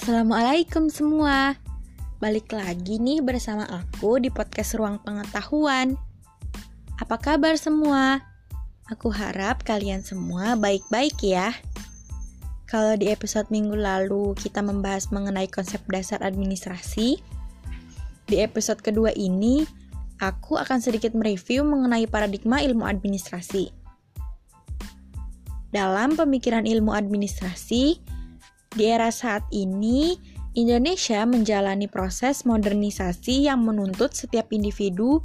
Assalamualaikum semua. Balik lagi nih bersama aku di podcast Ruang Pengetahuan. Apa kabar semua? Aku harap kalian semua baik-baik ya. Kalau di episode minggu lalu kita membahas mengenai konsep dasar administrasi, di episode kedua ini aku akan sedikit mereview mengenai paradigma ilmu administrasi. Dalam pemikiran ilmu administrasi, di era saat ini, Indonesia menjalani proses modernisasi yang menuntut setiap individu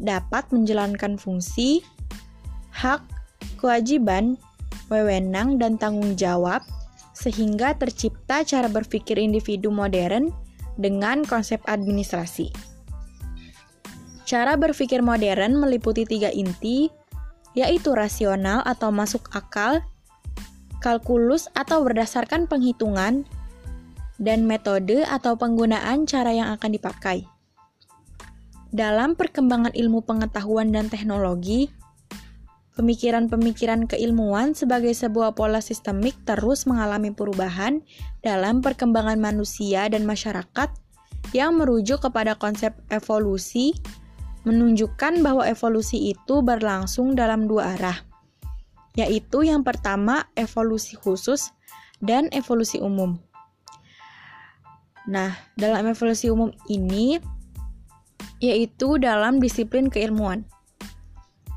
dapat menjalankan fungsi, hak, kewajiban, wewenang, dan tanggung jawab, sehingga tercipta cara berpikir individu modern dengan konsep administrasi. Cara berpikir modern meliputi tiga inti, yaitu rasional atau masuk akal, kalkulus atau berdasarkan penghitungan, dan metode atau penggunaan cara yang akan dipakai. Dalam perkembangan ilmu pengetahuan dan teknologi, pemikiran-pemikiran keilmuan sebagai sebuah pola sistemik terus mengalami perubahan dalam perkembangan manusia dan masyarakat yang merujuk kepada konsep evolusi, menunjukkan bahwa evolusi itu berlangsung dalam dua arah yaitu yang pertama evolusi khusus dan evolusi umum. Nah, dalam evolusi umum ini yaitu dalam disiplin keilmuan.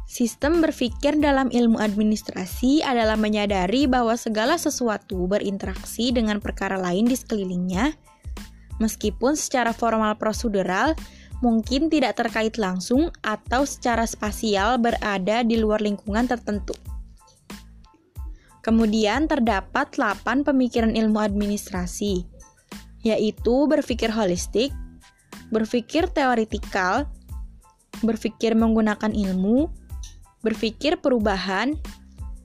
Sistem berpikir dalam ilmu administrasi adalah menyadari bahwa segala sesuatu berinteraksi dengan perkara lain di sekelilingnya, meskipun secara formal prosedural mungkin tidak terkait langsung atau secara spasial berada di luar lingkungan tertentu. Kemudian terdapat 8 pemikiran ilmu administrasi, yaitu berpikir holistik, berpikir teoritikal, berpikir menggunakan ilmu, berpikir perubahan,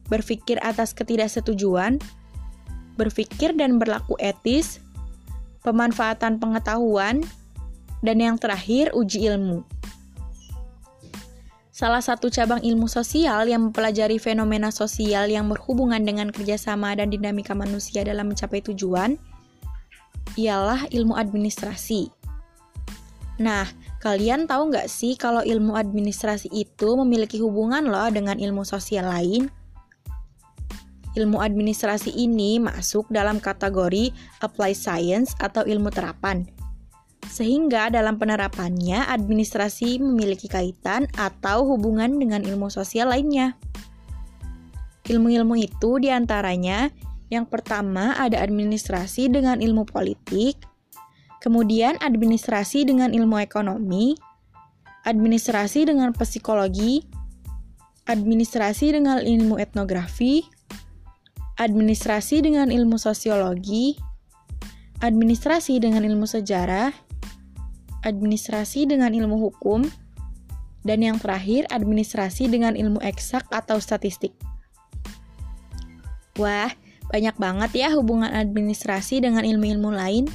berpikir atas ketidaksetujuan, berpikir dan berlaku etis, pemanfaatan pengetahuan, dan yang terakhir uji ilmu. Salah satu cabang ilmu sosial yang mempelajari fenomena sosial yang berhubungan dengan kerjasama dan dinamika manusia dalam mencapai tujuan ialah ilmu administrasi. Nah, kalian tahu nggak sih kalau ilmu administrasi itu memiliki hubungan loh dengan ilmu sosial lain? Ilmu administrasi ini masuk dalam kategori applied science atau ilmu terapan sehingga dalam penerapannya administrasi memiliki kaitan atau hubungan dengan ilmu sosial lainnya. Ilmu-ilmu itu di antaranya yang pertama ada administrasi dengan ilmu politik, kemudian administrasi dengan ilmu ekonomi, administrasi dengan psikologi, administrasi dengan ilmu etnografi, administrasi dengan ilmu sosiologi, administrasi dengan ilmu sejarah, administrasi dengan ilmu hukum, dan yang terakhir administrasi dengan ilmu eksak atau statistik. Wah, banyak banget ya hubungan administrasi dengan ilmu-ilmu lain.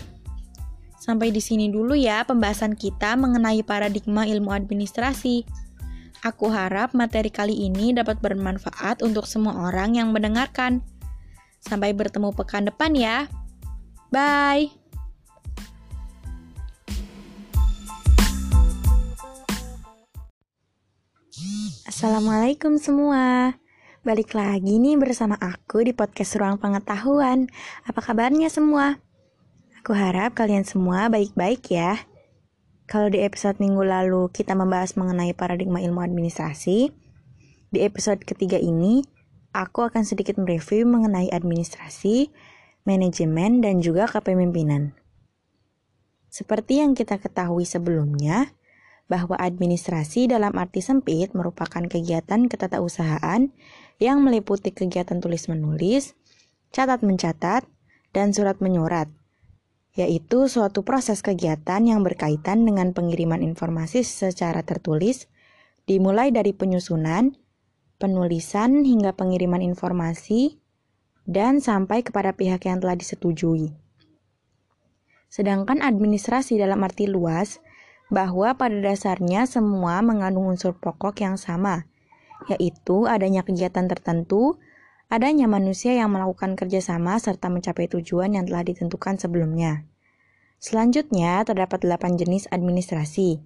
Sampai di sini dulu ya pembahasan kita mengenai paradigma ilmu administrasi. Aku harap materi kali ini dapat bermanfaat untuk semua orang yang mendengarkan. Sampai bertemu pekan depan ya. Bye. Assalamualaikum semua. Balik lagi nih bersama aku di podcast Ruang Pengetahuan. Apa kabarnya semua? Aku harap kalian semua baik-baik ya. Kalau di episode minggu lalu kita membahas mengenai paradigma ilmu administrasi, di episode ketiga ini aku akan sedikit mereview mengenai administrasi, manajemen, dan juga kepemimpinan. Seperti yang kita ketahui sebelumnya, bahwa administrasi dalam arti sempit merupakan kegiatan ketatausahaan yang meliputi kegiatan tulis-menulis, catat-mencatat, dan surat-menyurat, yaitu suatu proses kegiatan yang berkaitan dengan pengiriman informasi secara tertulis, dimulai dari penyusunan, penulisan, hingga pengiriman informasi, dan sampai kepada pihak yang telah disetujui. Sedangkan administrasi dalam arti luas bahwa pada dasarnya semua mengandung unsur pokok yang sama, yaitu adanya kegiatan tertentu adanya manusia yang melakukan kerjasama serta mencapai tujuan yang telah ditentukan sebelumnya. Selanjutnya, terdapat delapan jenis administrasi.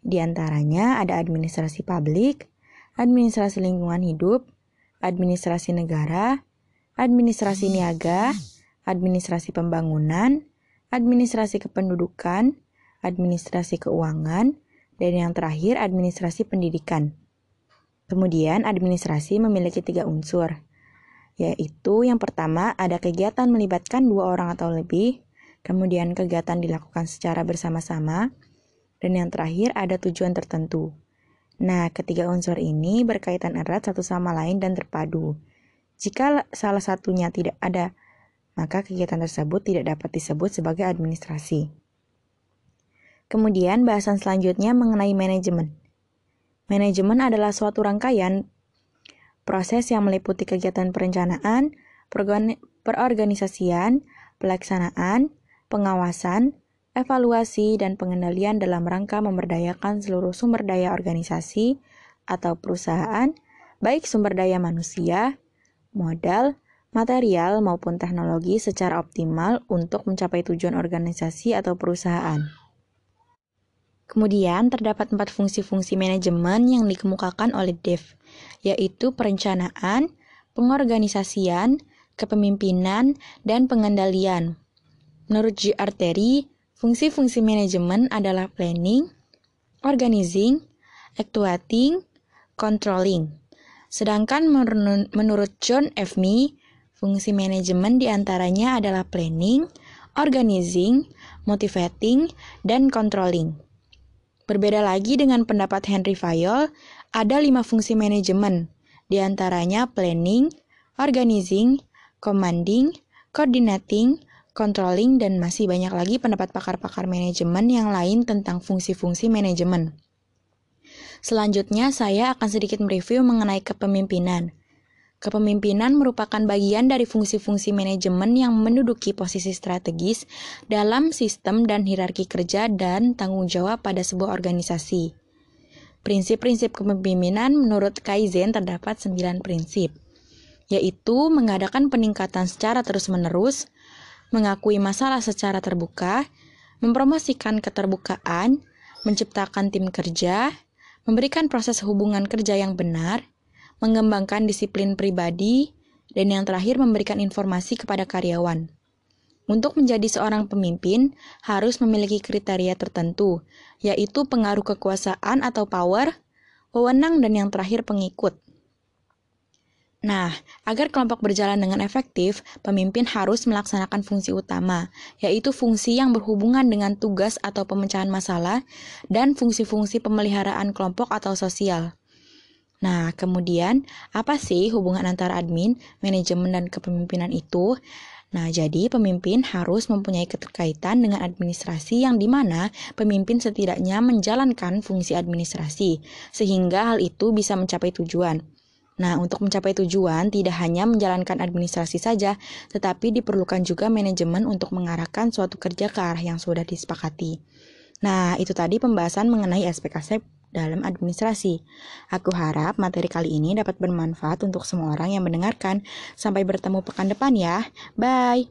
Di antaranya ada administrasi publik, administrasi lingkungan hidup, administrasi negara, administrasi niaga, administrasi pembangunan, administrasi kependudukan, administrasi keuangan, dan yang terakhir administrasi pendidikan. Kemudian administrasi memiliki tiga unsur, yaitu yang pertama ada kegiatan melibatkan dua orang atau lebih, kemudian kegiatan dilakukan secara bersama-sama, dan yang terakhir ada tujuan tertentu. Nah, ketiga unsur ini berkaitan erat satu sama lain dan terpadu. Jika salah satunya tidak ada, maka kegiatan tersebut tidak dapat disebut sebagai administrasi. Kemudian bahasan selanjutnya mengenai manajemen. Manajemen adalah suatu rangkaian proses yang meliputi kegiatan perencanaan, perorganisasian, pelaksanaan, pengawasan, evaluasi, dan pengendalian dalam rangka memberdayakan seluruh sumber daya organisasi atau perusahaan, baik sumber daya manusia, modal, material, maupun teknologi secara optimal untuk mencapai tujuan organisasi atau perusahaan. Kemudian terdapat empat fungsi-fungsi manajemen yang dikemukakan oleh Dev, yaitu perencanaan, pengorganisasian, kepemimpinan, dan pengendalian. Menurut G. Arteri, fungsi-fungsi manajemen adalah planning, organizing, actuating, controlling. Sedangkan menurut John F. Mee, fungsi manajemen di antaranya adalah planning, organizing, motivating, dan controlling. Berbeda lagi dengan pendapat Henry Fayol, ada lima fungsi manajemen, di antaranya planning, organizing, commanding, coordinating, controlling, dan masih banyak lagi pendapat pakar-pakar manajemen yang lain tentang fungsi-fungsi manajemen. Selanjutnya, saya akan sedikit mereview mengenai kepemimpinan. Kepemimpinan merupakan bagian dari fungsi-fungsi manajemen yang menduduki posisi strategis dalam sistem dan hierarki kerja dan tanggung jawab pada sebuah organisasi. Prinsip-prinsip kepemimpinan menurut Kaizen terdapat 9 prinsip, yaitu mengadakan peningkatan secara terus-menerus, mengakui masalah secara terbuka, mempromosikan keterbukaan, menciptakan tim kerja, memberikan proses hubungan kerja yang benar, mengembangkan disiplin pribadi, dan yang terakhir memberikan informasi kepada karyawan. Untuk menjadi seorang pemimpin, harus memiliki kriteria tertentu, yaitu pengaruh kekuasaan atau power, wewenang, dan yang terakhir pengikut. Nah, agar kelompok berjalan dengan efektif, pemimpin harus melaksanakan fungsi utama, yaitu fungsi yang berhubungan dengan tugas atau pemecahan masalah dan fungsi-fungsi pemeliharaan kelompok atau sosial. Nah, kemudian apa sih hubungan antara admin, manajemen, dan kepemimpinan itu? Nah, jadi pemimpin harus mempunyai keterkaitan dengan administrasi yang di mana pemimpin setidaknya menjalankan fungsi administrasi, sehingga hal itu bisa mencapai tujuan. Nah, untuk mencapai tujuan tidak hanya menjalankan administrasi saja, tetapi diperlukan juga manajemen untuk mengarahkan suatu kerja ke arah yang sudah disepakati. Nah, itu tadi pembahasan mengenai aspek-aspek dalam administrasi. Aku harap materi kali ini dapat bermanfaat untuk semua orang yang mendengarkan. Sampai bertemu pekan depan ya. Bye.